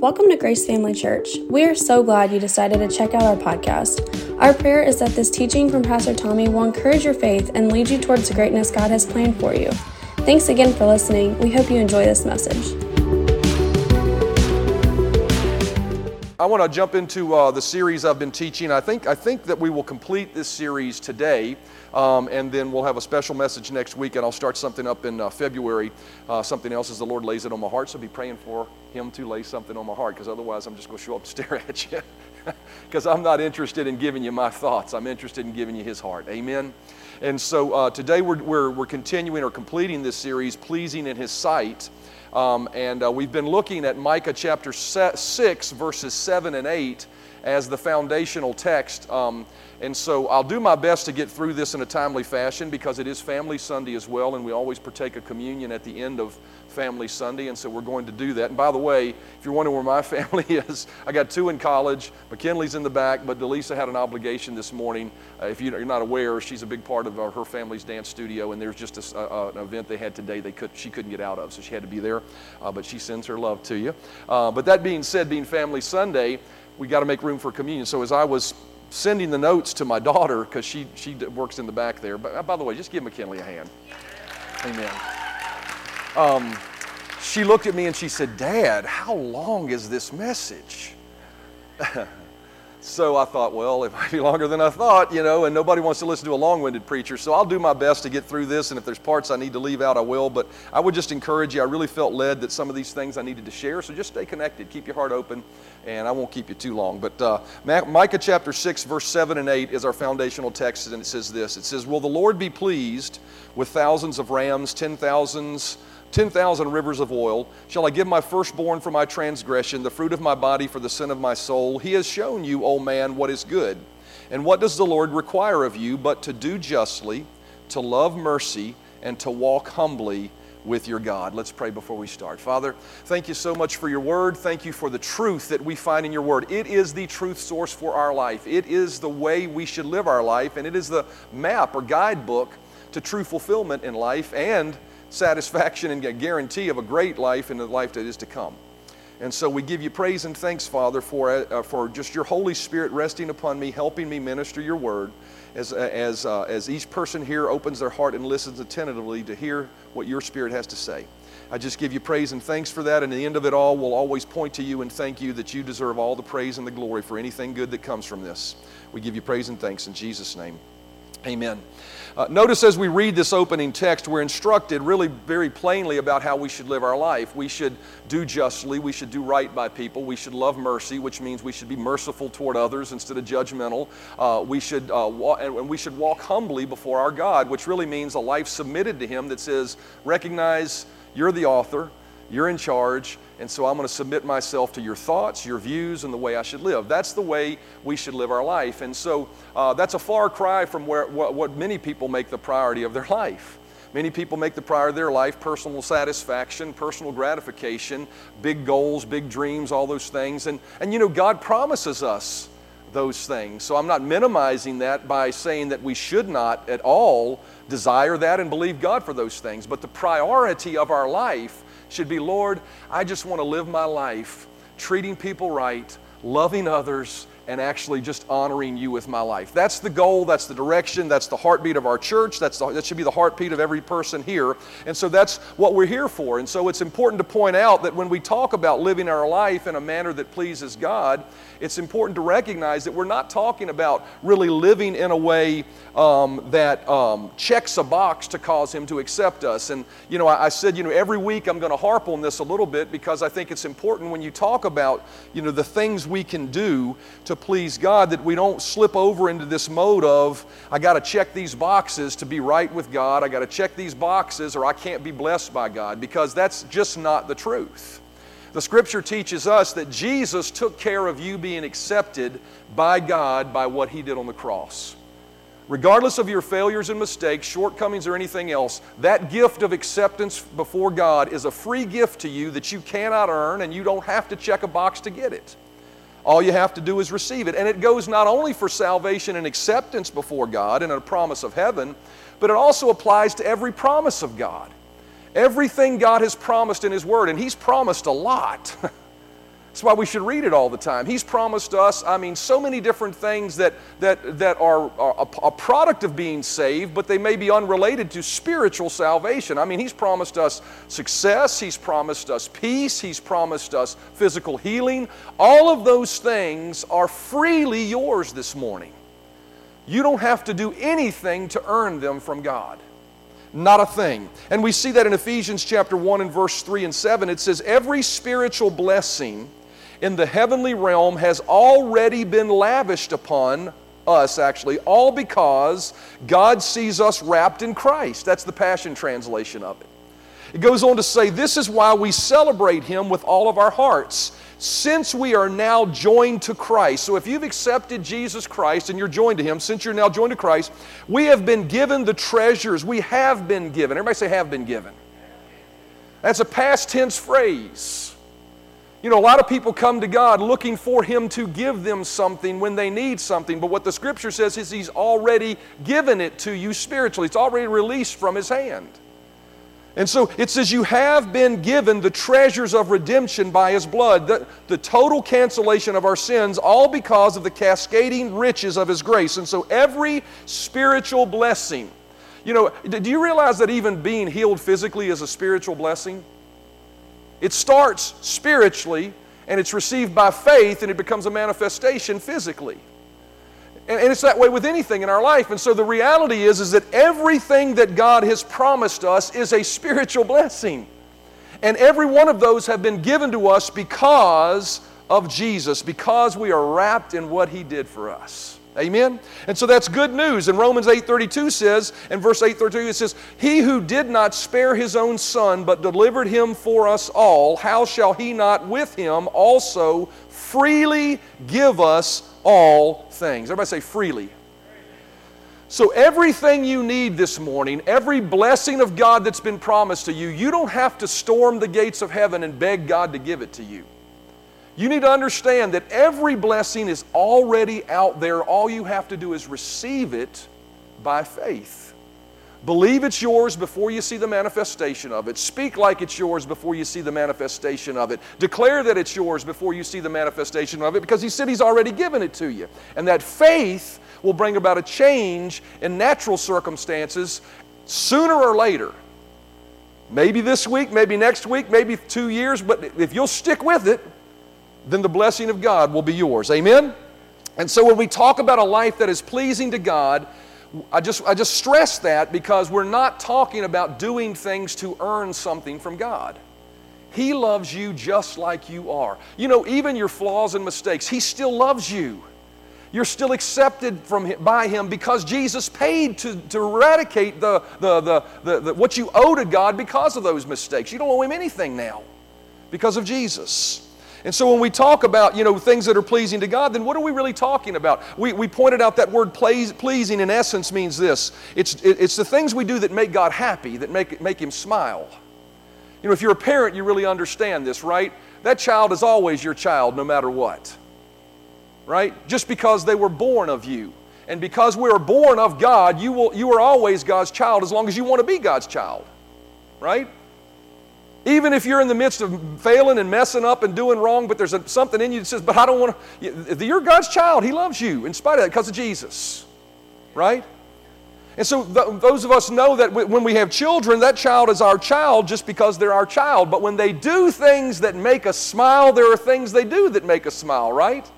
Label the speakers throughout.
Speaker 1: Welcome to Grace Family Church. We are so glad you decided to check out our podcast. Our prayer is that this teaching from Pastor Tommy will encourage your faith and lead you towards the greatness God has planned for you. Thanks again for listening. We hope you enjoy this message.
Speaker 2: I want to jump into uh, the series I've been teaching. I think, I think that we will complete this series today, um, and then we'll have a special message next week, and I'll start something up in uh, February, uh, something else as the Lord lays it on my heart. So be praying for Him to lay something on my heart, because otherwise I'm just going to show up and stare at you. Because I'm not interested in giving you my thoughts, I'm interested in giving you His heart. Amen. And so uh, today we're, we're, we're continuing or completing this series, Pleasing in His Sight. Um, and uh, we've been looking at Micah chapter 6, verses 7 and 8 as the foundational text. Um, and so I'll do my best to get through this in a timely fashion because it is Family Sunday as well, and we always partake of communion at the end of Family Sunday, and so we're going to do that. And by the way, if you're wondering where my family is, I got two in college. McKinley's in the back, but Delisa had an obligation this morning. Uh, if you're not aware, she's a big part of uh, her family's dance studio, and there's just a, uh, an event they had today they could, she couldn't get out of, so she had to be there. Uh, but she sends her love to you. Uh, but that being said, being Family Sunday, we got to make room for communion. So as I was sending the notes to my daughter, because she, she works in the back there, but uh, by the way, just give McKinley a hand. Amen. Um, she looked at me and she said, Dad, how long is this message? so I thought, well, it might be longer than I thought, you know, and nobody wants to listen to a long winded preacher. So I'll do my best to get through this, and if there's parts I need to leave out, I will. But I would just encourage you. I really felt led that some of these things I needed to share. So just stay connected, keep your heart open, and I won't keep you too long. But uh, Micah chapter 6, verse 7 and 8 is our foundational text, and it says this It says, Will the Lord be pleased with thousands of rams, ten thousands? 10,000 rivers of oil. Shall I give my firstborn for my transgression, the fruit of my body for the sin of my soul? He has shown you, O man, what is good. And what does the Lord require of you but to do justly, to love mercy, and to walk humbly with your God. Let's pray before we start. Father, thank you so much for your word. Thank you for the truth that we find in your word. It is the truth source for our life, it is the way we should live our life, and it is the map or guidebook to true fulfillment in life and satisfaction and a guarantee of a great life in the life that is to come. And so we give you praise and thanks, Father, for, uh, for just your Holy Spirit resting upon me, helping me minister your word as, uh, as, uh, as each person here opens their heart and listens attentively to hear what your Spirit has to say. I just give you praise and thanks for that. And the end of it all, we'll always point to you and thank you that you deserve all the praise and the glory for anything good that comes from this. We give you praise and thanks in Jesus' name. Amen. Uh, notice as we read this opening text, we're instructed really very plainly about how we should live our life. We should do justly, we should do right by people, we should love mercy, which means we should be merciful toward others instead of judgmental. Uh, we should uh, walk, and we should walk humbly before our God, which really means a life submitted to Him that says, recognize you're the author, you're in charge, and so I'm going to submit myself to your thoughts, your views, and the way I should live. That's the way we should live our life. And so uh, that's a far cry from where, what, what many people make the priority of their life. Many people make the priority of their life personal satisfaction, personal gratification, big goals, big dreams, all those things. And, and you know, God promises us those things. So I'm not minimizing that by saying that we should not at all desire that and believe God for those things. But the priority of our life should be Lord, I just want to live my life treating people right, loving others, and actually just honoring you with my life. That's the goal, that's the direction, that's the heartbeat of our church, that's the, that should be the heartbeat of every person here. And so that's what we're here for. And so it's important to point out that when we talk about living our life in a manner that pleases God, it's important to recognize that we're not talking about really living in a way um, that um, checks a box to cause Him to accept us. And, you know, I, I said, you know, every week I'm going to harp on this a little bit because I think it's important when you talk about, you know, the things we can do to please God that we don't slip over into this mode of, I got to check these boxes to be right with God. I got to check these boxes or I can't be blessed by God because that's just not the truth. The scripture teaches us that Jesus took care of you being accepted by God by what he did on the cross. Regardless of your failures and mistakes, shortcomings, or anything else, that gift of acceptance before God is a free gift to you that you cannot earn and you don't have to check a box to get it. All you have to do is receive it. And it goes not only for salvation and acceptance before God and a promise of heaven, but it also applies to every promise of God. Everything God has promised in His Word, and He's promised a lot. That's why we should read it all the time. He's promised us, I mean, so many different things that, that, that are, are a, a, product of being saved, but they may be unrelated to spiritual salvation. I mean, He's promised us success, He's promised us peace, He's promised us physical healing. All of those things are freely yours this morning. You don't have to do anything to earn them from God. Not a thing. And we see that in Ephesians chapter 1 and verse 3 and 7. It says, Every spiritual blessing in the heavenly realm has already been lavished upon us, actually, all because God sees us wrapped in Christ. That's the Passion translation of it. It goes on to say, This is why we celebrate Him with all of our hearts, since we are now joined to Christ. So if you've accepted Jesus Christ and you're joined to Him, since you're now joined to Christ, we have been given the treasures. We have been given. Everybody say, have been given. That's a past tense phrase. You know, a lot of people come to God looking for Him to give them something when they need something, but what the Scripture says is He's already given it to you spiritually. It's already released from His hand. And so it says, You have been given the treasures of redemption by His blood, the, the total cancellation of our sins, all because of the cascading riches of His grace. And so every spiritual blessing, you know, do you realize that even being healed physically is a spiritual blessing? It starts spiritually and it's received by faith and it becomes a manifestation physically. And, it's that way with anything in our life. And so the reality is, is that everything that God has promised us is a spiritual blessing. And every one of those have been given to us because of Jesus, because we are wrapped in what He did for us. Amen? And so that's good news. And Romans 8.32 says, in verse 8.32 it says, He who did not spare his own son, but delivered him for us all, how shall he not with him also freely give us all things? Everybody say freely. So, everything you need this morning, every blessing of God that's been promised to you, you don't have to storm the gates of heaven and beg God to give it to you. You need to understand that every blessing is already out there. All you have to do is receive it by faith. Believe it's yours before you see the manifestation of it. Speak like it's yours before you see the manifestation of it. Declare that it's yours before you see the manifestation of it because He said He's already given it to you. And that faith will bring about a change in natural circumstances sooner or later. Maybe this week, maybe next week, maybe two years, but if you'll stick with it, then the blessing of God will be yours. Amen? And so when we talk about a life that is pleasing to God, I just, I just stress that because we're not talking about doing things to earn something from God. He loves you just like you are. You know, even your flaws and mistakes, He still loves you. You're still accepted from him, by Him because Jesus paid to, to eradicate the, the, the, the, the, what you owe to God because of those mistakes. You don't owe Him anything now because of Jesus. And so when we talk about, you know, things that are pleasing to God, then what are we really talking about? We, we pointed out that word please, pleasing in essence means this. It's, it's the things we do that make God happy, that make, make Him smile. You know, if you're a parent, you really understand this, right? That child is always your child no matter what. Right? Just because they were born of you. And because we are born of God, you, will, you are always God's child as long as you want to be God's child. Right? Even if you're in the midst of failing and messing up and doing wrong, but there's a, something in you that says, but I don't want to. You're God's child. He loves you in spite of that because of Jesus. Right? And so th- those of us know that w- when we have children, that child is our child just because they're our child. But when they do things that make us smile, there are things they do that make us smile, right?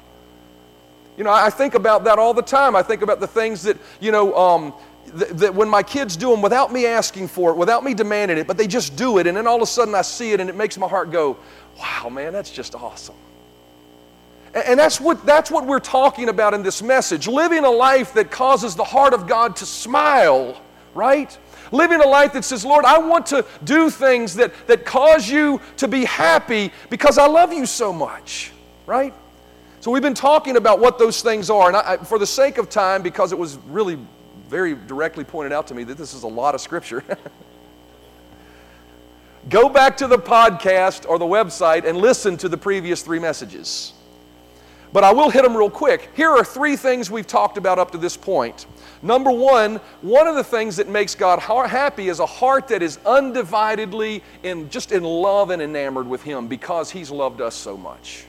Speaker 2: You know, I think about that all the time. I think about the things that, you know, um, that when my kids do them without me asking for it, without me demanding it, but they just do it, and then all of a sudden I see it and it makes my heart go, wow, man, that's just awesome. And that's what, that's what we're talking about in this message living a life that causes the heart of God to smile, right? Living a life that says, Lord, I want to do things that, that cause you to be happy because I love you so much, right? So we've been talking about what those things are. And I, for the sake of time, because it was really very directly pointed out to me that this is a lot of scripture. Go back to the podcast or the website and listen to the previous three messages. But I will hit them real quick. Here are three things we've talked about up to this point. Number one, one of the things that makes God happy is a heart that is undividedly in just in love and enamored with Him because He's loved us so much.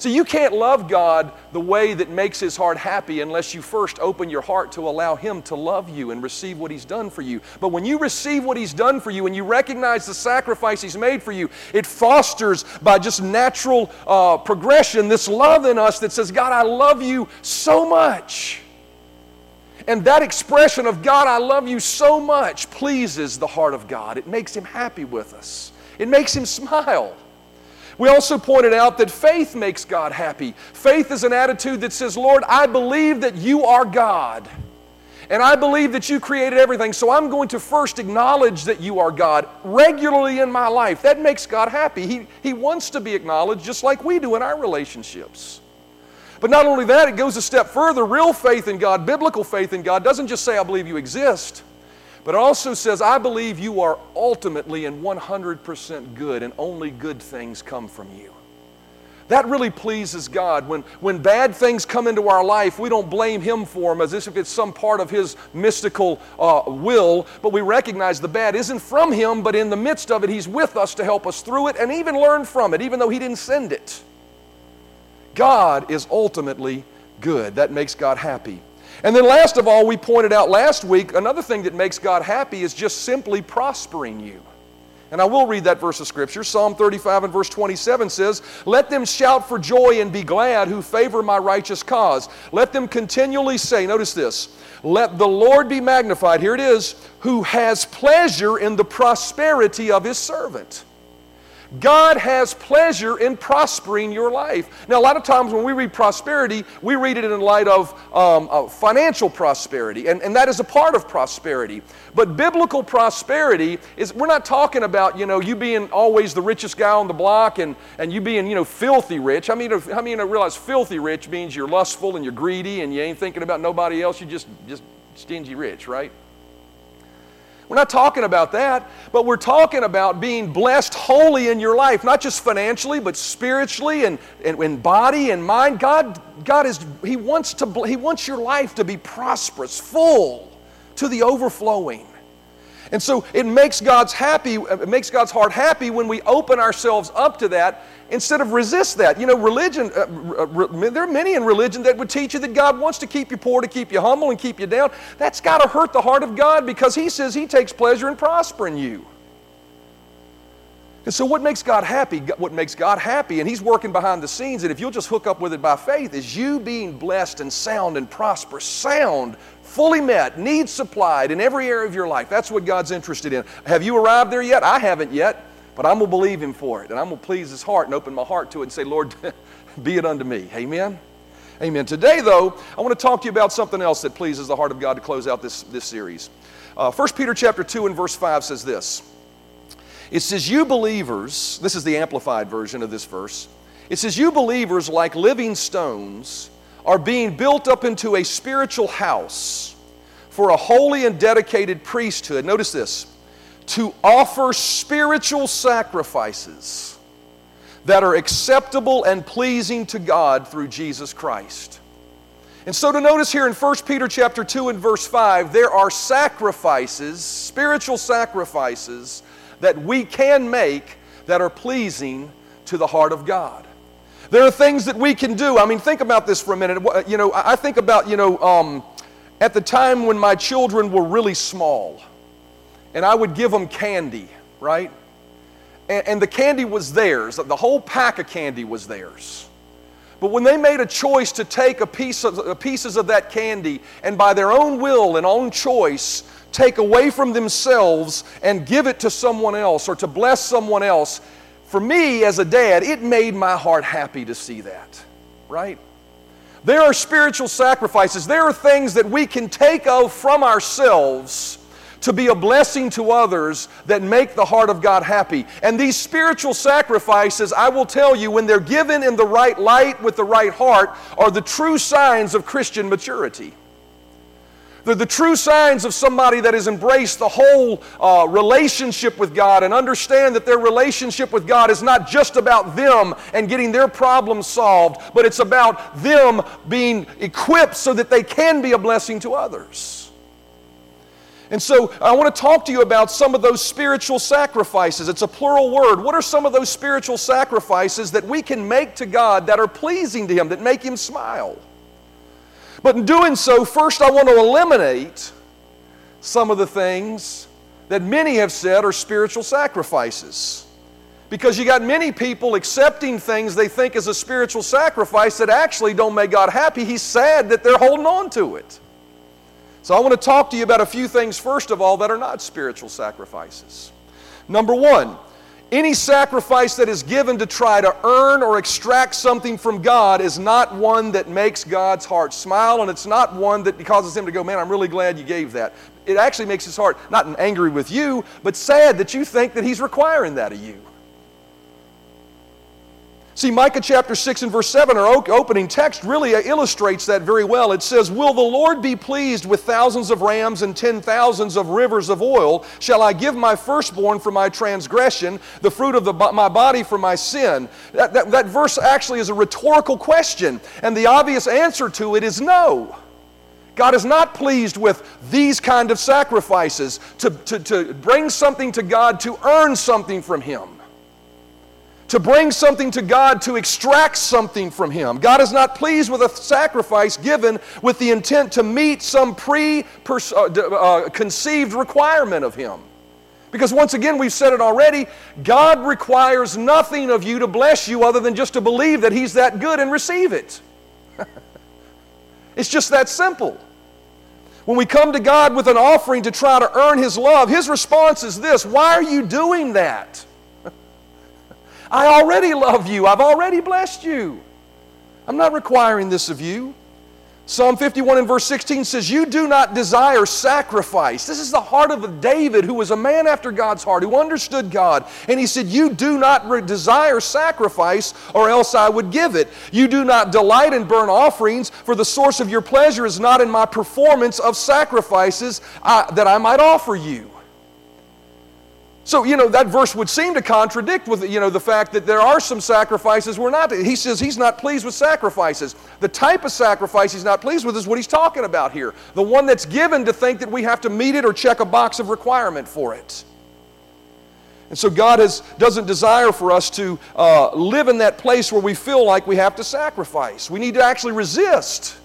Speaker 2: So you can't love God the way that makes His heart happy unless you first open your heart to allow Him to love you and receive what He's done for you. But when you receive what He's done for you and you recognize the sacrifice He's made for you, it fosters by just natural uh, progression this love in us that says, God, I love you so much. And that expression of God, I love you so much, pleases the heart of God. It makes Him happy with us, it makes Him smile. We also pointed out that faith makes God happy. Faith is an attitude that says, Lord, I believe that you are God. And I believe that you created everything, so I'm going to first acknowledge that you are God regularly in my life. That makes God happy. He, he wants to be acknowledged just like we do in our relationships. But not only that, it goes a step further. Real faith in God, biblical faith in God, doesn't just say, I believe you exist. But it also says, I believe you are ultimately and 100% good, and only good things come from you. That really pleases God. When, when bad things come into our life, we don't blame Him for them as if it's some part of His mystical uh, will, but we recognize the bad isn't from Him, but in the midst of it, He's with us to help us through it and even learn from it, even though He didn't send it. God is ultimately good. That makes God happy. And then, last of all, we pointed out last week another thing that makes God happy is just simply prospering you. And I will read that verse of Scripture. Psalm 35 and verse 27 says, Let them shout for joy and be glad who favor my righteous cause. Let them continually say, notice this, let the Lord be magnified. Here it is, who has pleasure in the prosperity of his servant. God has pleasure in prospering your life. Now, a lot of times when we read prosperity, we read it in light of, um, of financial prosperity, and, and that is a part of prosperity. But biblical prosperity is, we're not talking about, you know, you being always the richest guy on the block and, and you being, you know, filthy rich. I mean, how many you realize filthy rich means you're lustful and you're greedy and you ain't thinking about nobody else, you're just, just stingy rich, right? We're not talking about that, but we're talking about being blessed wholly in your life, not just financially, but spiritually and, and in body and mind. God, God is, He wants to, He wants your life to be prosperous, full to the overflowing. And so it makes God's happy, it makes God's heart happy when we open ourselves up to that instead of resist that. You know, religion, uh, there are many in religion that would teach you that God wants to keep you poor, to keep you humble, and keep you down. That's got to hurt the heart of God because He says He takes pleasure in prospering you. And so, what makes God happy? What makes God happy, and He's working behind the scenes, and if you'll just hook up with it by faith, is you being blessed and sound and prosperous, sound, fully met, needs supplied in every area of your life. That's what God's interested in. Have you arrived there yet? I haven't yet. But I'm going to believe him for it. And I'm going to please his heart and open my heart to it and say, Lord, be it unto me. Amen. Amen. Today, though, I want to talk to you about something else that pleases the heart of God to close out this, this series. Uh, 1 Peter chapter 2 and verse 5 says this. It says, You believers, this is the amplified version of this verse. It says, You believers, like living stones, are being built up into a spiritual house for a holy and dedicated priesthood. Notice this to offer spiritual sacrifices that are acceptable and pleasing to God through Jesus Christ. And so to notice here in 1 Peter chapter 2 and verse 5, there are sacrifices, spiritual sacrifices that we can make that are pleasing to the heart of God. There are things that we can do. I mean, think about this for a minute. You know, I think about, you know, um, at the time when my children were really small and I would give them candy, right? And, and, the candy was theirs, the whole pack of candy was theirs. But when they made a choice to take a piece of, a pieces of that candy and by their own will and own choice take away from themselves and give it to someone else or to bless someone else, for me as a dad, it made my heart happy to see that, right? There are spiritual sacrifices. There are things that we can take of from ourselves to be a blessing to others that make the heart of God happy. And these spiritual sacrifices, I will tell you, when they're given in the right light with the right heart, are the true signs of Christian maturity. They're the true signs of somebody that has embraced the whole uh, relationship with God and understand that their relationship with God is not just about them and getting their problems solved, but it's about them being equipped so that they can be a blessing to others. And so I want to talk to you about some of those spiritual sacrifices. It's a plural word. What are some of those spiritual sacrifices that we can make to God that are pleasing to Him, that make Him smile? But in doing so, first I want to eliminate some of the things that many have said are spiritual sacrifices. Because you got many people accepting things they think is a spiritual sacrifice that actually don't make God happy. He's sad that they're holding on to it. So I want to talk to you about a few things, first of all, that are not spiritual sacrifices. Number one, any sacrifice that is given to try to earn or extract something from God is not one that makes God's heart smile, and it's not one that causes Him to go, Man, I'm really glad you gave that. It actually makes His heart not angry with you, but sad that you think that He's requiring that of you. See, Micah chapter 6 and verse 7, our opening text, really illustrates that very well. It says, Will the Lord be pleased with thousands of rams and ten thousands of rivers of oil? Shall I give my firstborn for my transgression, the fruit of the, my body for my sin? That, that, that verse actually is a rhetorical question, and the obvious answer to it is no. God is not pleased with these kind of sacrifices to, to, to bring something to God to earn something from Him to bring something to God to extract something from Him. God is not pleased with a sacrifice given with the intent to meet some pre uh, uh, conceived requirement of Him. Because once again, we've said it already God requires nothing of you to bless you other than just to believe that He's that good and receive it. it's just that simple. When we come to God with an offering to try to earn His love, His response is this Why are you doing that? I already love you. I've already blessed you. I'm not requiring this of you. Psalm 51 and verse 16 says, You do not desire sacrifice. This is the heart of David, who was a man after God's heart, who understood God. And he said, You do not re- desire sacrifice, or else I would give it. You do not delight in burnt offerings, for the source of your pleasure is not in my performance of sacrifices uh, that I might offer you. So, you know, that verse would seem to contradict with, you know, the fact that there are some sacrifices we're not. He says he's not pleased with sacrifices. The type of sacrifice he's not pleased with is what he's talking about here. The one that's given to think that we have to meet it or check a box of requirement for it. And so God has, doesn't desire for us to uh, live in that place where we feel like we have to sacrifice. We need to actually resist.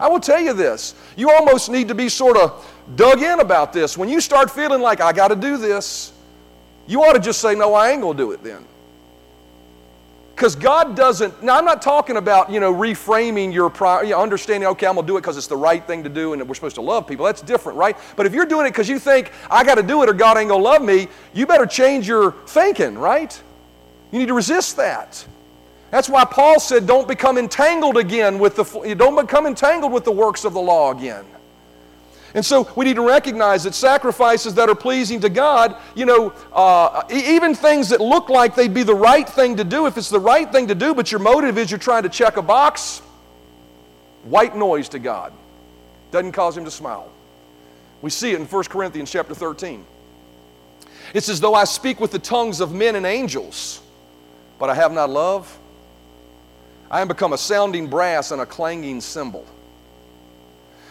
Speaker 2: I will tell you this you almost need to be sort of dug in about this. When you start feeling like, I got to do this, you ought to just say, No, I ain't going to do it then. Because God doesn't, now I'm not talking about, you know, reframing your, prior, you know, understanding, okay, I'm going to do it because it's the right thing to do and we're supposed to love people. That's different, right? But if you're doing it because you think, I got to do it or God ain't going to love me, you better change your thinking, right? You need to resist that. That's why Paul said, don't become entangled again with the, don't become entangled with the works of the law again. And so we need to recognize that sacrifices that are pleasing to God, you know, uh, even things that look like they'd be the right thing to do, if it's the right thing to do, but your motive is you're trying to check a box, white noise to God. Doesn't cause him to smile. We see it in 1 Corinthians chapter 13. It's as though I speak with the tongues of men and angels, but I have not love. I am become a sounding brass and a clanging cymbal.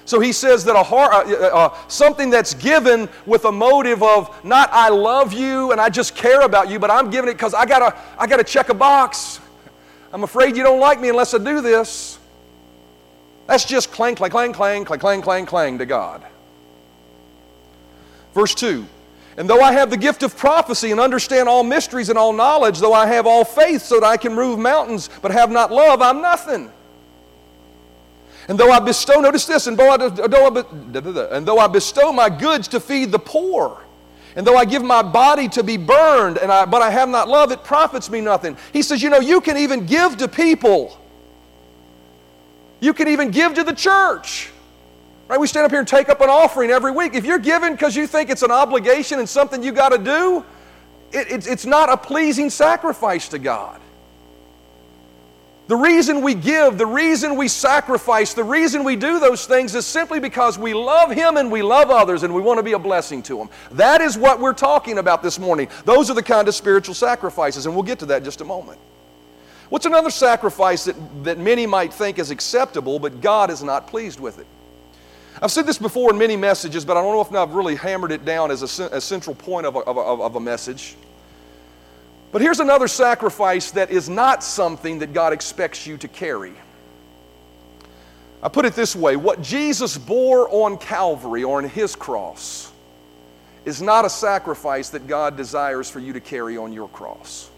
Speaker 2: So he says that a heart, uh, uh, uh, something that's given with a motive of not I love you and I just care about you, but I'm giving it because I gotta, I gotta check a box. I'm afraid you don't like me unless I do this. That's just clang, clang, clang, clang, clang, clang, clang, clang to God. Verse 2 And though I have the gift of prophecy and understand all mysteries and all knowledge, though I have all faith so that I can move mountains, but have not love, I'm nothing. And though I bestow, notice this, and though I, and though I bestow my goods to feed the poor, and though I give my body to be burned, and I, but I have not love, it profits me nothing. He says, you know, you can even give to people. You can even give to the church. Right? We stand up here and take up an offering every week. If you're giving because you think it's an obligation and something you got to do, it, it, it's not a pleasing sacrifice to God. The reason we give, the reason we sacrifice, the reason we do those things is simply because we love Him and we love others and we want to be a blessing to them. That is what we're talking about this morning. Those are the kind of spiritual sacrifices, and we'll get to that in just a moment. What's another sacrifice that, that many might think is acceptable, but God is not pleased with it? I've said this before in many messages, but I don't know if I've really hammered it down as a, a central point of a, of, a, of a message. But here's another sacrifice that is not something that God expects you to carry. I put it this way what Jesus bore on Calvary or on his cross is not a sacrifice that God desires for you to carry on your cross.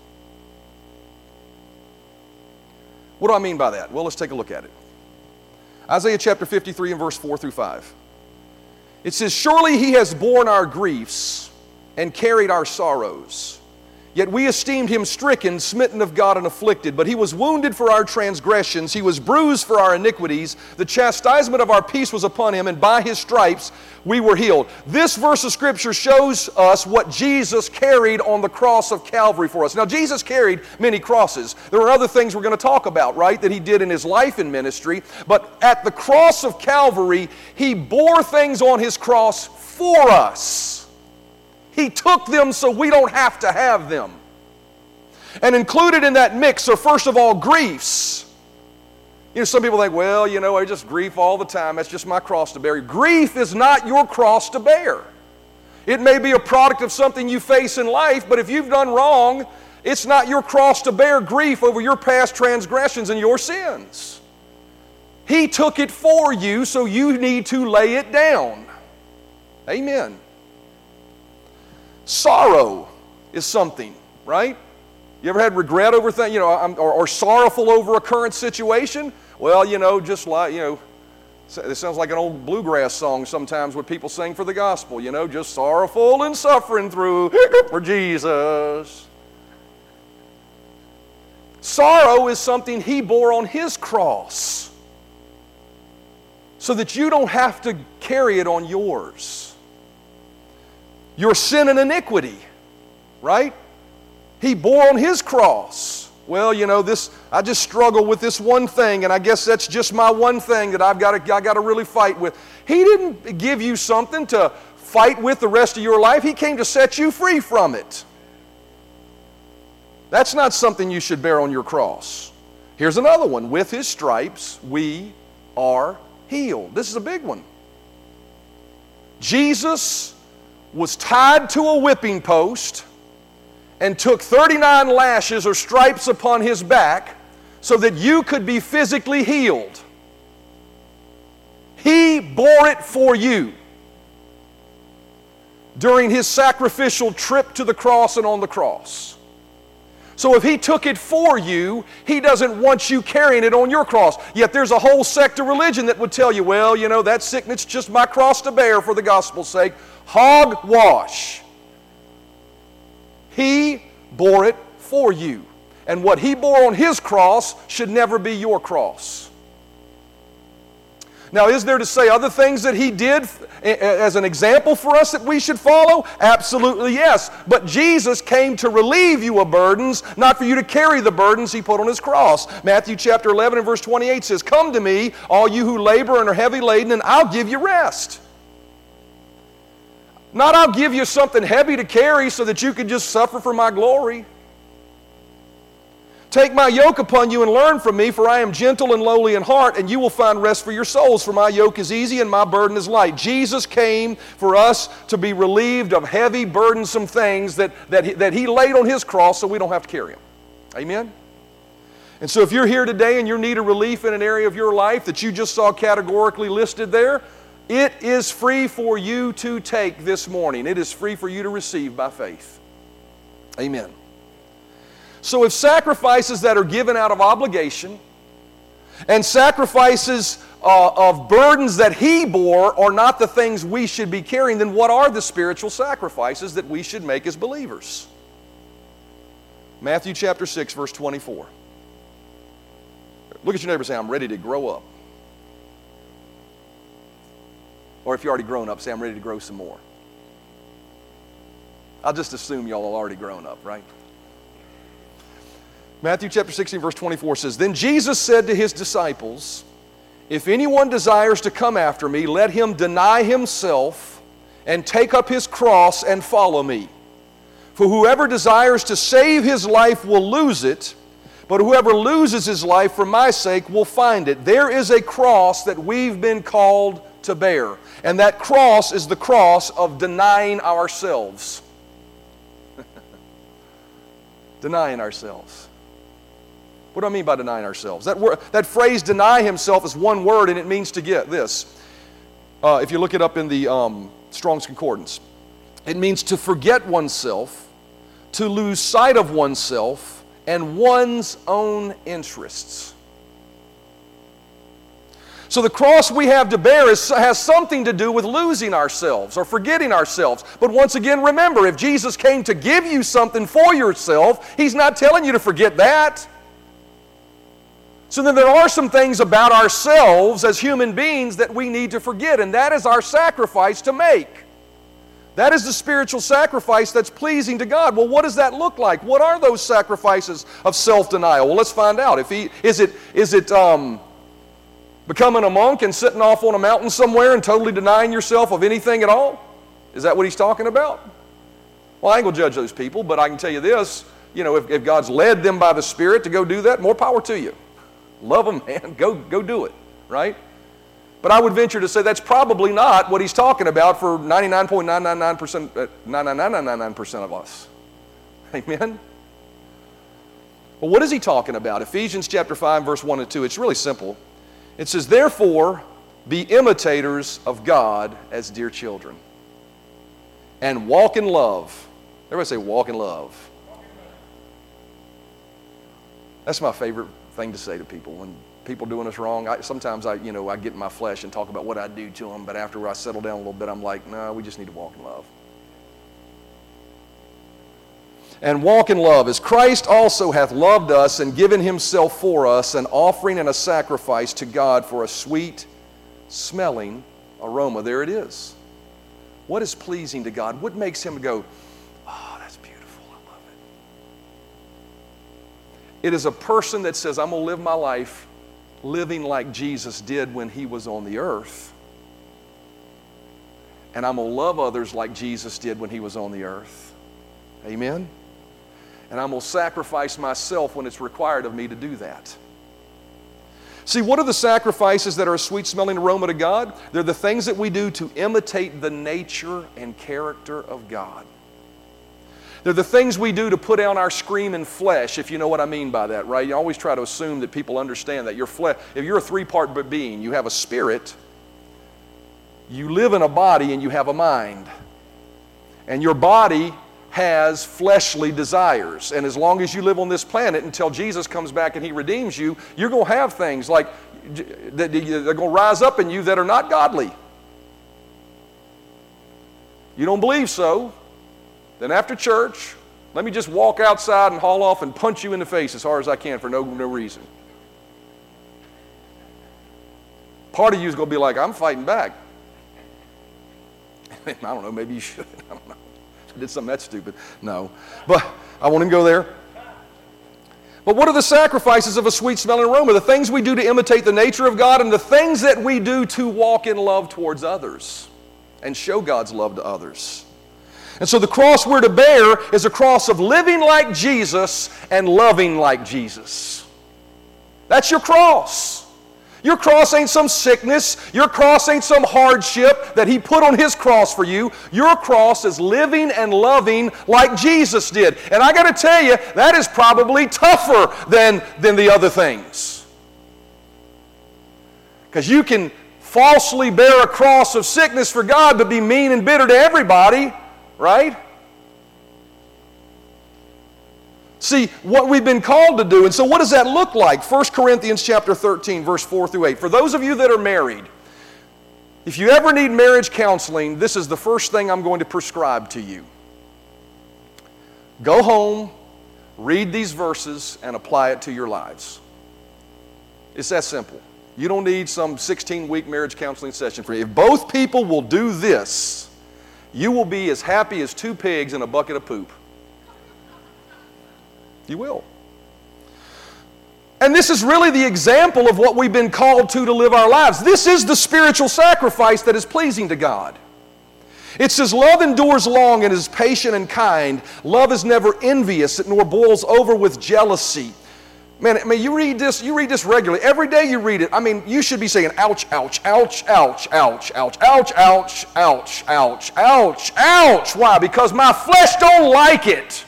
Speaker 2: What do I mean by that? Well, let's take a look at it. Isaiah chapter 53 and verse 4 through 5. It says, Surely he has borne our griefs and carried our sorrows. Yet we esteemed him stricken, smitten of God, and afflicted. But he was wounded for our transgressions, he was bruised for our iniquities. The chastisement of our peace was upon him, and by his stripes we were healed. This verse of Scripture shows us what Jesus carried on the cross of Calvary for us. Now, Jesus carried many crosses. There are other things we're going to talk about, right, that he did in his life and ministry. But at the cross of Calvary, he bore things on his cross for us. He took them so we don't have to have them. And included in that mix are, first of all, griefs. You know, some people think, well, you know, I just grief all the time. That's just my cross to bear. Grief is not your cross to bear. It may be a product of something you face in life, but if you've done wrong, it's not your cross to bear grief over your past transgressions and your sins. He took it for you, so you need to lay it down. Amen. Sorrow is something, right? You ever had regret over things, you know, or, or sorrowful over a current situation? Well, you know, just like, you know, it sounds like an old bluegrass song sometimes when people sing for the gospel, you know, just sorrowful and suffering through for Jesus. Sorrow is something he bore on his cross so that you don't have to carry it on yours your sin and iniquity, right? He bore on his cross. Well, you know, this I just struggle with this one thing, and I guess that's just my one thing that I've got to I got to really fight with. He didn't give you something to fight with the rest of your life. He came to set you free from it. That's not something you should bear on your cross. Here's another one. With his stripes we are healed. This is a big one. Jesus was tied to a whipping post and took 39 lashes or stripes upon his back so that you could be physically healed. He bore it for you during his sacrificial trip to the cross and on the cross. So if he took it for you, he doesn't want you carrying it on your cross. Yet there's a whole sect of religion that would tell you, well, you know, that sickness just my cross to bear for the gospel's sake. Hogwash. He bore it for you. And what he bore on his cross should never be your cross. Now, is there to say other things that he did as an example for us that we should follow? Absolutely yes. But Jesus came to relieve you of burdens, not for you to carry the burdens he put on his cross. Matthew chapter 11 and verse 28 says, Come to me, all you who labor and are heavy laden, and I'll give you rest. Not I'll give you something heavy to carry so that you can just suffer for my glory. Take my yoke upon you and learn from me, for I am gentle and lowly in heart, and you will find rest for your souls, for my yoke is easy and my burden is light. Jesus came for us to be relieved of heavy, burdensome things that, that, he, that he laid on his cross so we don't have to carry them. Amen? And so if you're here today and you need a relief in an area of your life that you just saw categorically listed there, it is free for you to take this morning. It is free for you to receive by faith. Amen. So, if sacrifices that are given out of obligation and sacrifices uh, of burdens that He bore are not the things we should be carrying, then what are the spiritual sacrifices that we should make as believers? Matthew chapter 6, verse 24. Look at your neighbor and say, I'm ready to grow up. Or if you're already grown up, say, I'm ready to grow some more. I'll just assume y'all are already grown up, right? Matthew chapter 16, verse 24 says, Then Jesus said to his disciples, If anyone desires to come after me, let him deny himself and take up his cross and follow me. For whoever desires to save his life will lose it, but whoever loses his life for my sake will find it. There is a cross that we've been called to bear. And that cross is the cross of denying ourselves. denying ourselves. What do I mean by denying ourselves? That, word, that phrase, deny himself, is one word and it means to get this. Uh, if you look it up in the um, Strong's Concordance, it means to forget oneself, to lose sight of oneself, and one's own interests. So the cross we have to bear is, has something to do with losing ourselves or forgetting ourselves. But once again, remember, if Jesus came to give you something for yourself, He's not telling you to forget that. So then there are some things about ourselves as human beings that we need to forget, and that is our sacrifice to make. That is the spiritual sacrifice that's pleasing to God. Well, what does that look like? What are those sacrifices of self-denial? Well, let's find out. If he is it is it um, Becoming a monk and sitting off on a mountain somewhere and totally denying yourself of anything at all? Is that what he's talking about? Well, I ain't to judge those people, but I can tell you this you know, if, if God's led them by the Spirit to go do that, more power to you. Love them, man. Go, go do it, right? But I would venture to say that's probably not what he's talking about for 99.999%, uh, 99999% of us. Amen? Well, what is he talking about? Ephesians chapter 5, verse 1 and 2. It's really simple. It says, Therefore, be imitators of God as dear children, and walk in love. Everybody say, walk in love. That's my favorite thing to say to people when people doing us wrong. I, sometimes I, you know, I get in my flesh and talk about what I do to them, but after I settle down a little bit, I'm like, no, we just need to walk in love and walk in love, as Christ also hath loved us and given himself for us, an offering and a sacrifice to God for a sweet smelling aroma. There it is. What is pleasing to God? What makes him go, it? Is a person that says, I'm going to live my life living like Jesus did when he was on the earth. And I'm going to love others like Jesus did when he was on the earth. Amen? and I'm going to sacrifice myself when it's required of me to do that. See, what are the sacrifices that are a sweet smelling aroma to God? They're the things that we do to imitate the nature and character of God. They're the things we do to put on our screaming flesh, if you know what I mean by that, right? You always try to assume that people understand that your flesh, if you're a three part being, you have a spirit, you live in a body, and you have a mind. And your body has fleshly desires. And as long as you live on this planet until Jesus comes back and he redeems you, you're going to have things like that they're going to rise up in you that are not godly. You don't believe so? Then after church, let me just walk outside and haul off and punch you in the face as hard as I can for no, no reason. Part of you is going to be like, I'm fighting back. I don't know, maybe you should. I don't know did something that stupid. No. But I won't even go there. But what are the sacrifices of a sweet smelling aroma? The things we do to imitate the nature of God and the things that we do to walk in love towards others and show God's love to others. And so the cross we're to bear is a cross of living like Jesus and loving like Jesus. That's your cross. Your cross ain't some sickness. Your cross ain't some hardship that He put on His cross for you. Your cross is living and loving like Jesus did. And I got to tell you, that is probably tougher than, than the other things. Because you can falsely bear a cross of sickness for God, but be mean and bitter to everybody, right? See what we've been called to do. And so what does that look like? 1 Corinthians chapter 13 verse 4 through 8. For those of you that are married, if you ever need marriage counseling, this is the first thing I'm going to prescribe to you. Go home, read these verses and apply it to your lives. It's that simple. You don't need some 16 week marriage counseling session for you. If both people will do this, you will be as happy as two pigs in a bucket of poop. You will. And this is really the example of what we've been called to to live our lives. This is the spiritual sacrifice that is pleasing to God. It says, Love endures long and is patient and kind. Love is never envious, nor boils over with jealousy. Man, I mean, you read this, you read this regularly. Every day you read it. I mean, you should be saying, ouch, ouch, ouch, ouch, ouch, ouch, ouch, ouch, ouch, ouch, ouch, ouch. Why? Because my flesh don't like it.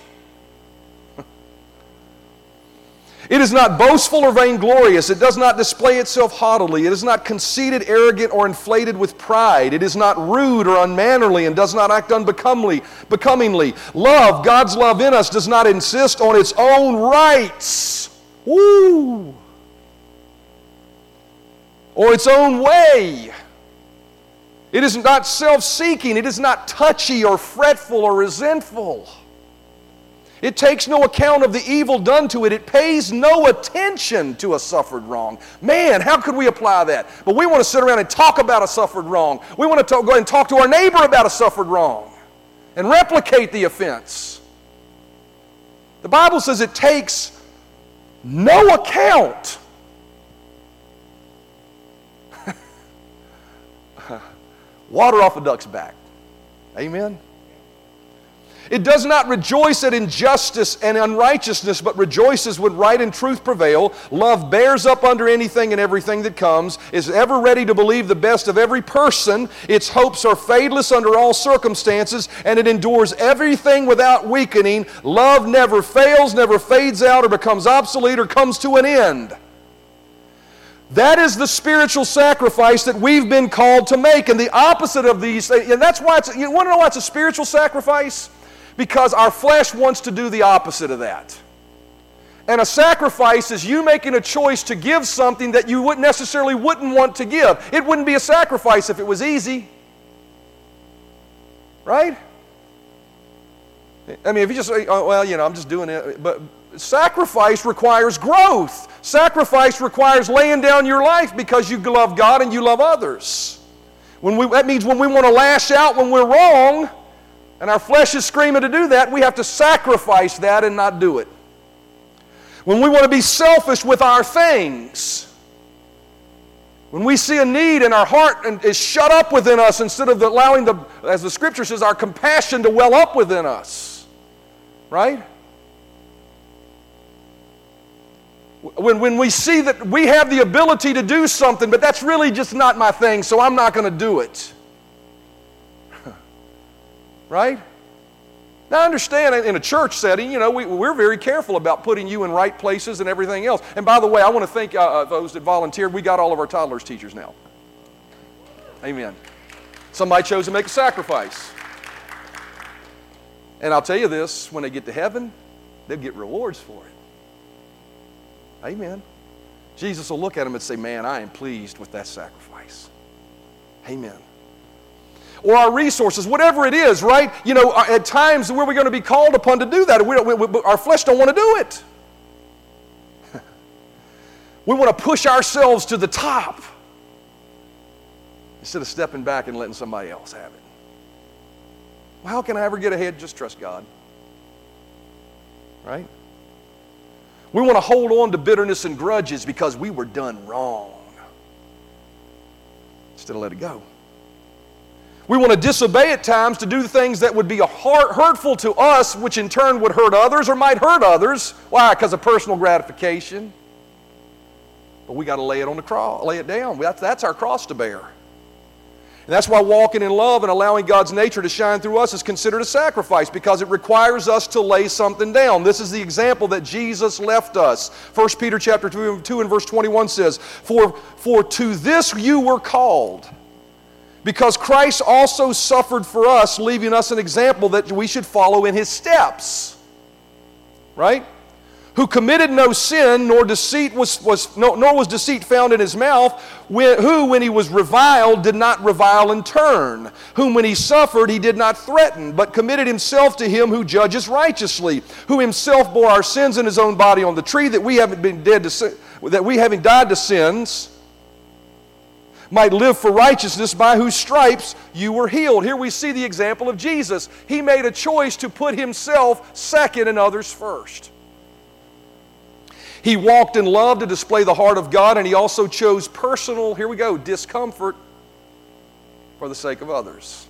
Speaker 2: It is not boastful or vainglorious. It does not display itself haughtily. It is not conceited, arrogant, or inflated with pride. It is not rude or unmannerly and does not act unbecomingly. Becomingly. Love, God's love in us, does not insist on its own rights. Woo! Or its own way. It is not self seeking. It is not touchy or fretful or resentful. It takes no account of the evil done to it. It pays no attention to a suffered wrong. Man, how could we apply that? But we want to sit around and talk about a suffered wrong. We want to talk, go and talk to our neighbor about a suffered wrong and replicate the offense. The Bible says it takes no account. Water off a duck's back. Amen. It does not rejoice at injustice and unrighteousness, but rejoices when right and truth prevail. Love bears up under anything and everything that comes, is ever ready to believe the best of every person. Its hopes are fadeless under all circumstances, and it endures everything without weakening. Love never fails, never fades out, or becomes obsolete, or comes to an end. That is the spiritual sacrifice that we've been called to make. And the opposite of these, and that's why it's, you want to know why it's a spiritual sacrifice? Because our flesh wants to do the opposite of that. And a sacrifice is you making a choice to give something that you wouldn't necessarily wouldn't want to give. It wouldn't be a sacrifice if it was easy. Right? I mean, if you just say, oh, well, you know, I'm just doing it. But sacrifice requires growth. Sacrifice requires laying down your life because you love God and you love others. When we, that means when we want to lash out when we're wrong, and our flesh is screaming to do that, we have to sacrifice that and not do it. When we want to be selfish with our things, when we see a need and our heart is shut up within us instead of allowing the, as the scripture says, our compassion to well up within us, right? When, when we see that we have the ability to do something, but that's really just not my thing, so I'm not going to do it. Right? Now, I understand in a church setting, you know, we, we're very careful about putting you in right places and everything else. And by the way, I want to thank uh, uh, those that volunteered. We got all of our toddlers teachers now. Amen. Somebody chose to make a sacrifice. And I'll tell you this when they get to heaven, they'll get rewards for it. Amen. Jesus will look at them and say, Man, I am pleased with that sacrifice. Amen or our resources, whatever it is, right? You know, uh, at times where we're going to be called upon to do that, we we, we, our flesh don't want to do it. we want to push ourselves to the top instead of stepping back and letting somebody else have it. Well, how can I ever get ahead? Just trust God. Right? We want to hold on to bitterness and grudges because we were done wrong instead of let it go. We want to disobey at times to do things that would be hurtful to us, which in turn would hurt others or might hurt others. Why? Because of personal gratification. But we got to lay it on the cross, lay it down. That's, that's our cross to bear. And that's why walking in love and allowing God's nature to shine through us is considered a sacrifice because it requires us to lay something down. This is the example that Jesus left us. 1 Peter chapter 2, 2 and verse 21 says, For, for to this you were called because Christ also suffered for us, leaving us an example that we should follow in his steps. Right? Who committed no sin, nor deceit was, was no, nor was deceit found in his mouth, who, when he was reviled, did not revile in turn, whom when he suffered, he did not threaten, but committed himself to him who judges righteously, who himself bore our sins in his own body on the tree, that we haven't been dead to that we having died to sins might live for righteousness, by whose stripes you were healed. Here we see the example of Jesus. He made a choice to put himself second and others first. He walked in love to display the heart of God, and he also chose personal, here we go, discomfort for the sake of others.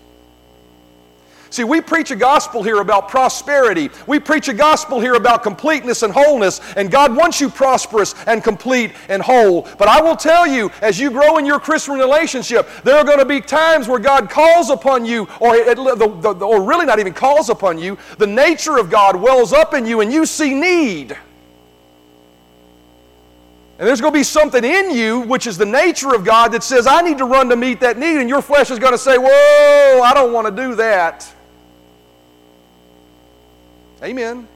Speaker 2: See, we preach a gospel here about prosperity. We preach a gospel here about completeness and wholeness, and God wants you prosperous and complete and whole. But I will tell you, as you grow in your Christian relationship, there are going to be times where God calls upon you, or, or really not even calls upon you, the nature of God wells up in you, and you see need. And there's going to be something in you, which is the nature of God, that says, I need to run to meet that need. And your flesh is going to say, Whoa, I don't want to do that. Amen.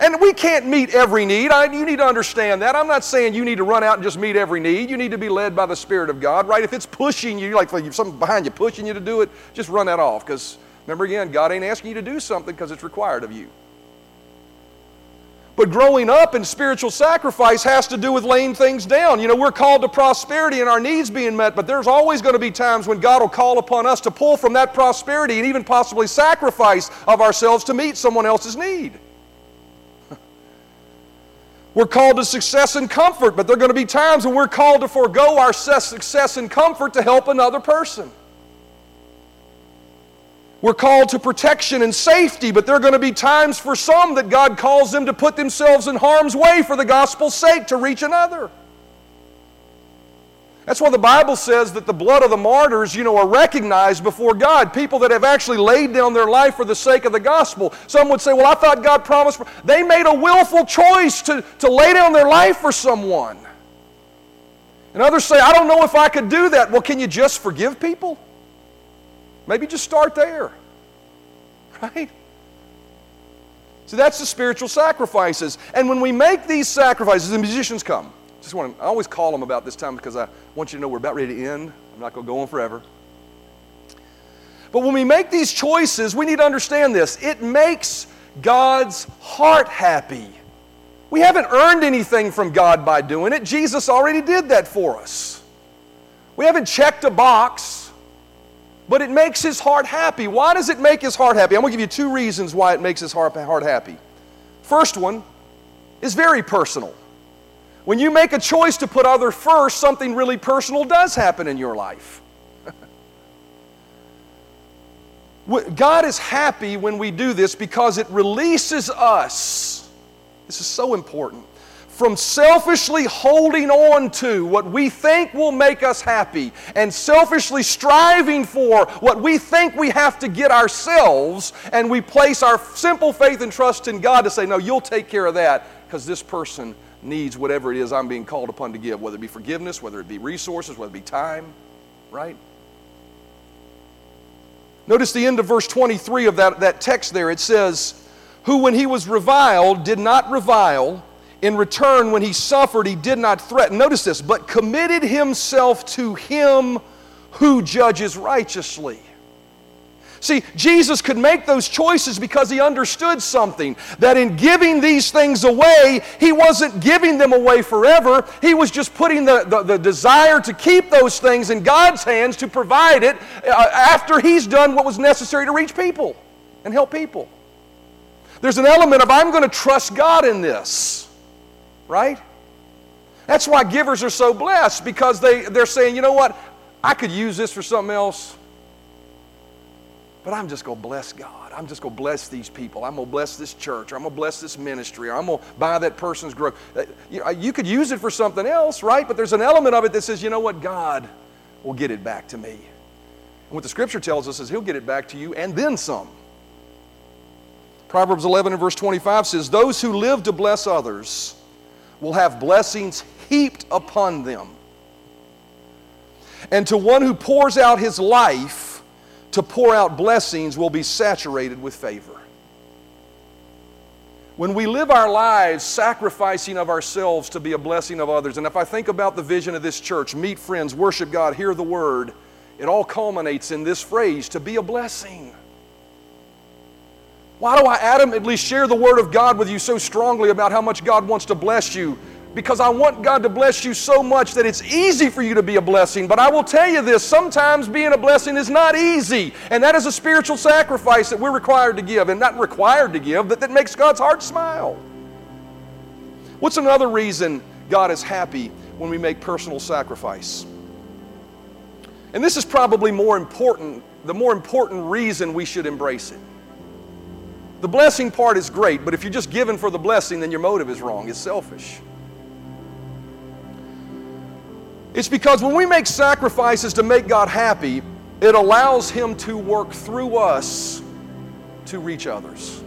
Speaker 2: And we can't meet every need. I, you need to understand that. I'm not saying you need to run out and just meet every need. You need to be led by the Spirit of God, right? If it's pushing you, like if something behind you pushing you to do it, just run that off. Because remember again, God ain't asking you to do something because it's required of you. But growing up in spiritual sacrifice has to do with laying things down. You know, we're called to prosperity and our needs being met, but there's always going to be times when God will call upon us to pull from that prosperity and even possibly sacrifice of ourselves to meet someone else's need. We're called to success and comfort, but there are going to be times when we're called to forego our success and comfort to help another person. We're called to protection and safety, but there are going to be times for some that God calls them to put themselves in harm's way for the gospel's sake to reach another. That's why the Bible says that the blood of the martyrs, you know, are recognized before God. People that have actually laid down their life for the sake of the gospel. Some would say, well, I thought God promised. They made a willful choice to, to lay down their life for someone. And others say, I don't know if I could do that. Well, can you just forgive people? Maybe just start there. Right? So that's the spiritual sacrifices. And when we make these sacrifices, the musicians come. Just want to, I always call them about this time because I want you to know we're about ready to end. I'm not going to go on forever. But when we make these choices, we need to understand this. It makes God's heart happy. We haven't earned anything from God by doing it. Jesus already did that for us. We haven't checked a box but it makes his heart happy. Why does it make his heart happy? I'm going to give you two reasons why it makes his heart, heart happy. First one is very personal. When you make a choice to put other first, something really personal does happen in your life. God is happy when we do this because it releases us. This is so important from selfishly holding on to what we think will make us happy and selfishly striving for what we think we have to get ourselves, and we place our simple faith and trust in God to say, No, you'll take care of that because this person needs whatever it is I'm being called upon to give, whether it be forgiveness, whether it be resources, whether it be time, right? Notice the end of verse 23 of that, that text there. It says, Who, when he was reviled, did not revile in return, when he suffered, he did not threaten. Notice this, but committed himself to him who judges righteously. See, Jesus could make those choices because he understood something that in giving these things away, he wasn't giving them away forever. He was just putting the, the, the desire to keep those things in God's hands to provide it uh, after he's done what was necessary to reach people and help people. There's an element of I'm going to trust God in this right? That's why givers are so blessed because they, they're saying, you know what, I could use this for something else, but I'm just going to bless God. I'm just going to bless these people. I'm going to bless this church. I'm going to bless this ministry. I'm going to buy that person's growth. Uh, you could use it for something else, right? But there's an element of it that says, you know what, God will get it back to me. And what the scripture tells us is He'll get it back to you and then some. Proverbs 11 and verse 25 says, Those who live to bless others, will have blessings heaped upon them. And to one who pours out his life to pour out blessings will be saturated with favor. When we live our lives sacrificing of ourselves to be a blessing of others, and if I think about the vision of this church, meet friends, worship God, hear the word, it all culminates in this phrase to be a blessing. Why do I adamantly share the Word of God with you so strongly about how much God wants to bless you? Because I want God to bless you so much that it's easy for you to be a blessing. But I will tell you this sometimes being a blessing is not easy. And that is a spiritual sacrifice that we're required to give. And not required to give, but that makes God's heart smile. What's another reason God is happy when we make personal sacrifice? And this is probably more important the more important reason we should embrace it. The blessing part is great, but if you're just given for the blessing, then your motive is wrong. It's selfish. It's because when we make sacrifices to make God happy, it allows Him to work through us to reach others.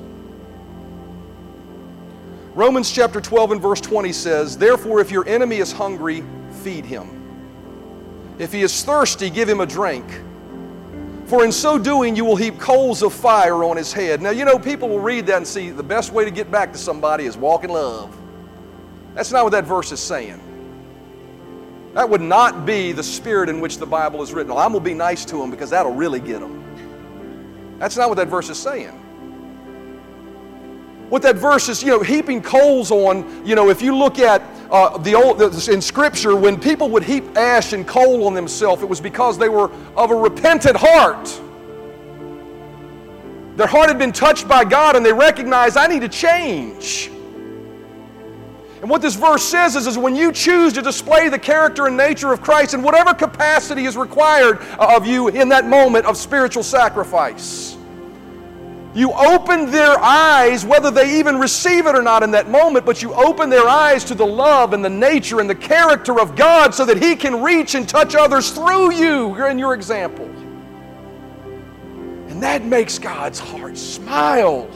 Speaker 2: Romans chapter 12 and verse 20 says, Therefore, if your enemy is hungry, feed him. If he is thirsty, give him a drink. For in so doing, you will heap coals of fire on his head. Now, you know, people will read that and see the best way to get back to somebody is walk in love. That's not what that verse is saying. That would not be the spirit in which the Bible is written. Well, I'm going to be nice to them because that'll really get them. That's not what that verse is saying. What that verse is, you know, heaping coals on, you know, if you look at uh, the old in Scripture, when people would heap ash and coal on themselves, it was because they were of a repentant heart. Their heart had been touched by God, and they recognized, I need to change. And what this verse says is, is when you choose to display the character and nature of Christ in whatever capacity is required of you in that moment of spiritual sacrifice, you open their eyes, whether they even receive it or not in that moment, but you open their eyes to the love and the nature and the character of God so that He can reach and touch others through you and your example. And that makes God's heart smile.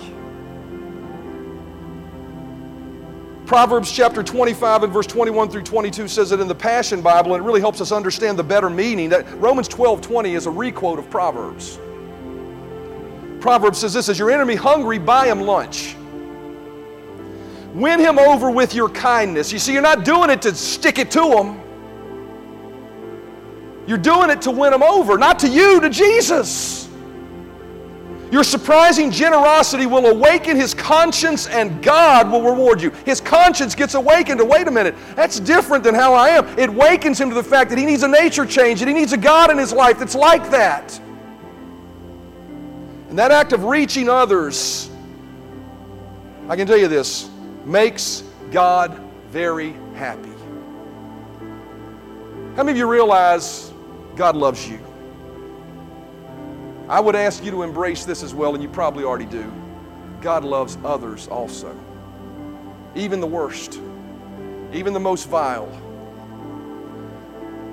Speaker 2: Proverbs chapter 25 and verse 21 through 22 says it in the Passion Bible, and it really helps us understand the better meaning. That Romans 12 20 is a requote of Proverbs. Proverbs says this Is your enemy hungry? Buy him lunch. Win him over with your kindness. You see, you're not doing it to stick it to him. You're doing it to win him over, not to you, to Jesus. Your surprising generosity will awaken his conscience and God will reward you. His conscience gets awakened to wait a minute, that's different than how I am. It wakens him to the fact that he needs a nature change, that he needs a God in his life that's like that. And that act of reaching others, I can tell you this, makes God very happy. How many of you realize God loves you? I would ask you to embrace this as well, and you probably already do. God loves others also, even the worst, even the most vile,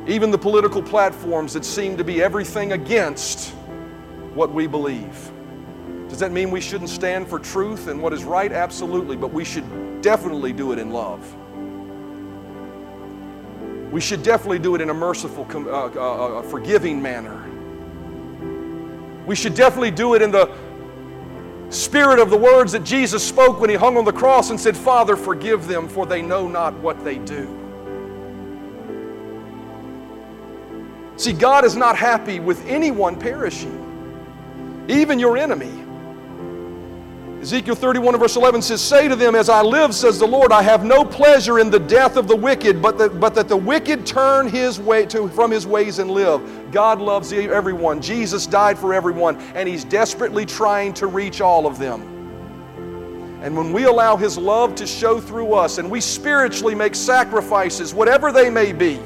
Speaker 2: even the political platforms that seem to be everything against what we believe. That mean we shouldn't stand for truth and what is right? Absolutely, but we should definitely do it in love. We should definitely do it in a merciful, uh, uh, uh, forgiving manner. We should definitely do it in the spirit of the words that Jesus spoke when he hung on the cross and said, Father, forgive them, for they know not what they do. See, God is not happy with anyone perishing, even your enemy. Ezekiel 31 verse 11 says, Say to them, As I live, says the Lord, I have no pleasure in the death of the wicked, but that, but that the wicked turn his way to, from his ways and live. God loves everyone. Jesus died for everyone, and He's desperately trying to reach all of them. And when we allow His love to show through us and we spiritually make sacrifices, whatever they may be,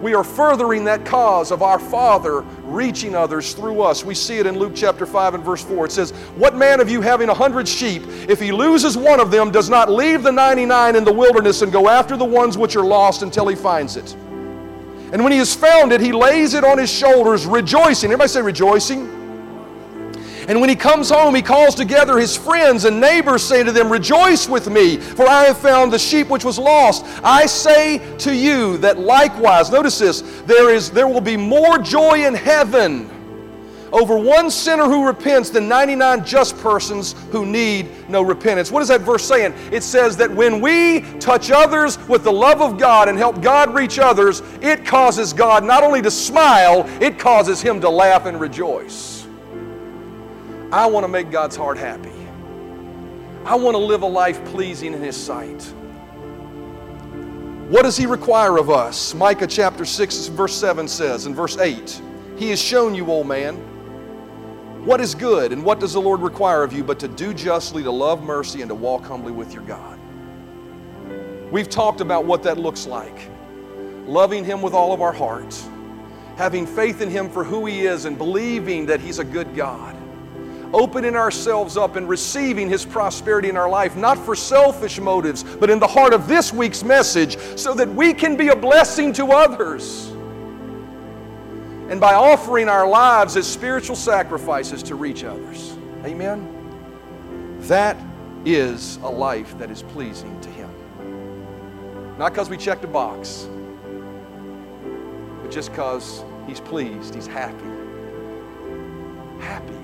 Speaker 2: we are furthering that cause of our Father reaching others through us. We see it in Luke chapter 5 and verse 4. It says, What man of you having a hundred sheep, if he loses one of them, does not leave the 99 in the wilderness and go after the ones which are lost until he finds it? And when he has found it, he lays it on his shoulders, rejoicing. Everybody say rejoicing. And when he comes home, he calls together his friends and neighbors, saying to them, Rejoice with me, for I have found the sheep which was lost. I say to you that likewise, notice this, there, is, there will be more joy in heaven over one sinner who repents than 99 just persons who need no repentance. What is that verse saying? It says that when we touch others with the love of God and help God reach others, it causes God not only to smile, it causes Him to laugh and rejoice. I want to make God's heart happy. I want to live a life pleasing in His sight. What does He require of us? Micah chapter 6, verse 7 says, in verse 8, He has shown you, old man, what is good, and what does the Lord require of you but to do justly, to love mercy, and to walk humbly with your God? We've talked about what that looks like loving Him with all of our hearts having faith in Him for who He is and believing that He's a good God. Opening ourselves up and receiving His prosperity in our life, not for selfish motives, but in the heart of this week's message, so that we can be a blessing to others. And by offering our lives as spiritual sacrifices to reach others. Amen? That is a life that is pleasing to Him. Not because we checked a box, but just because He's pleased, He's happy. Happy.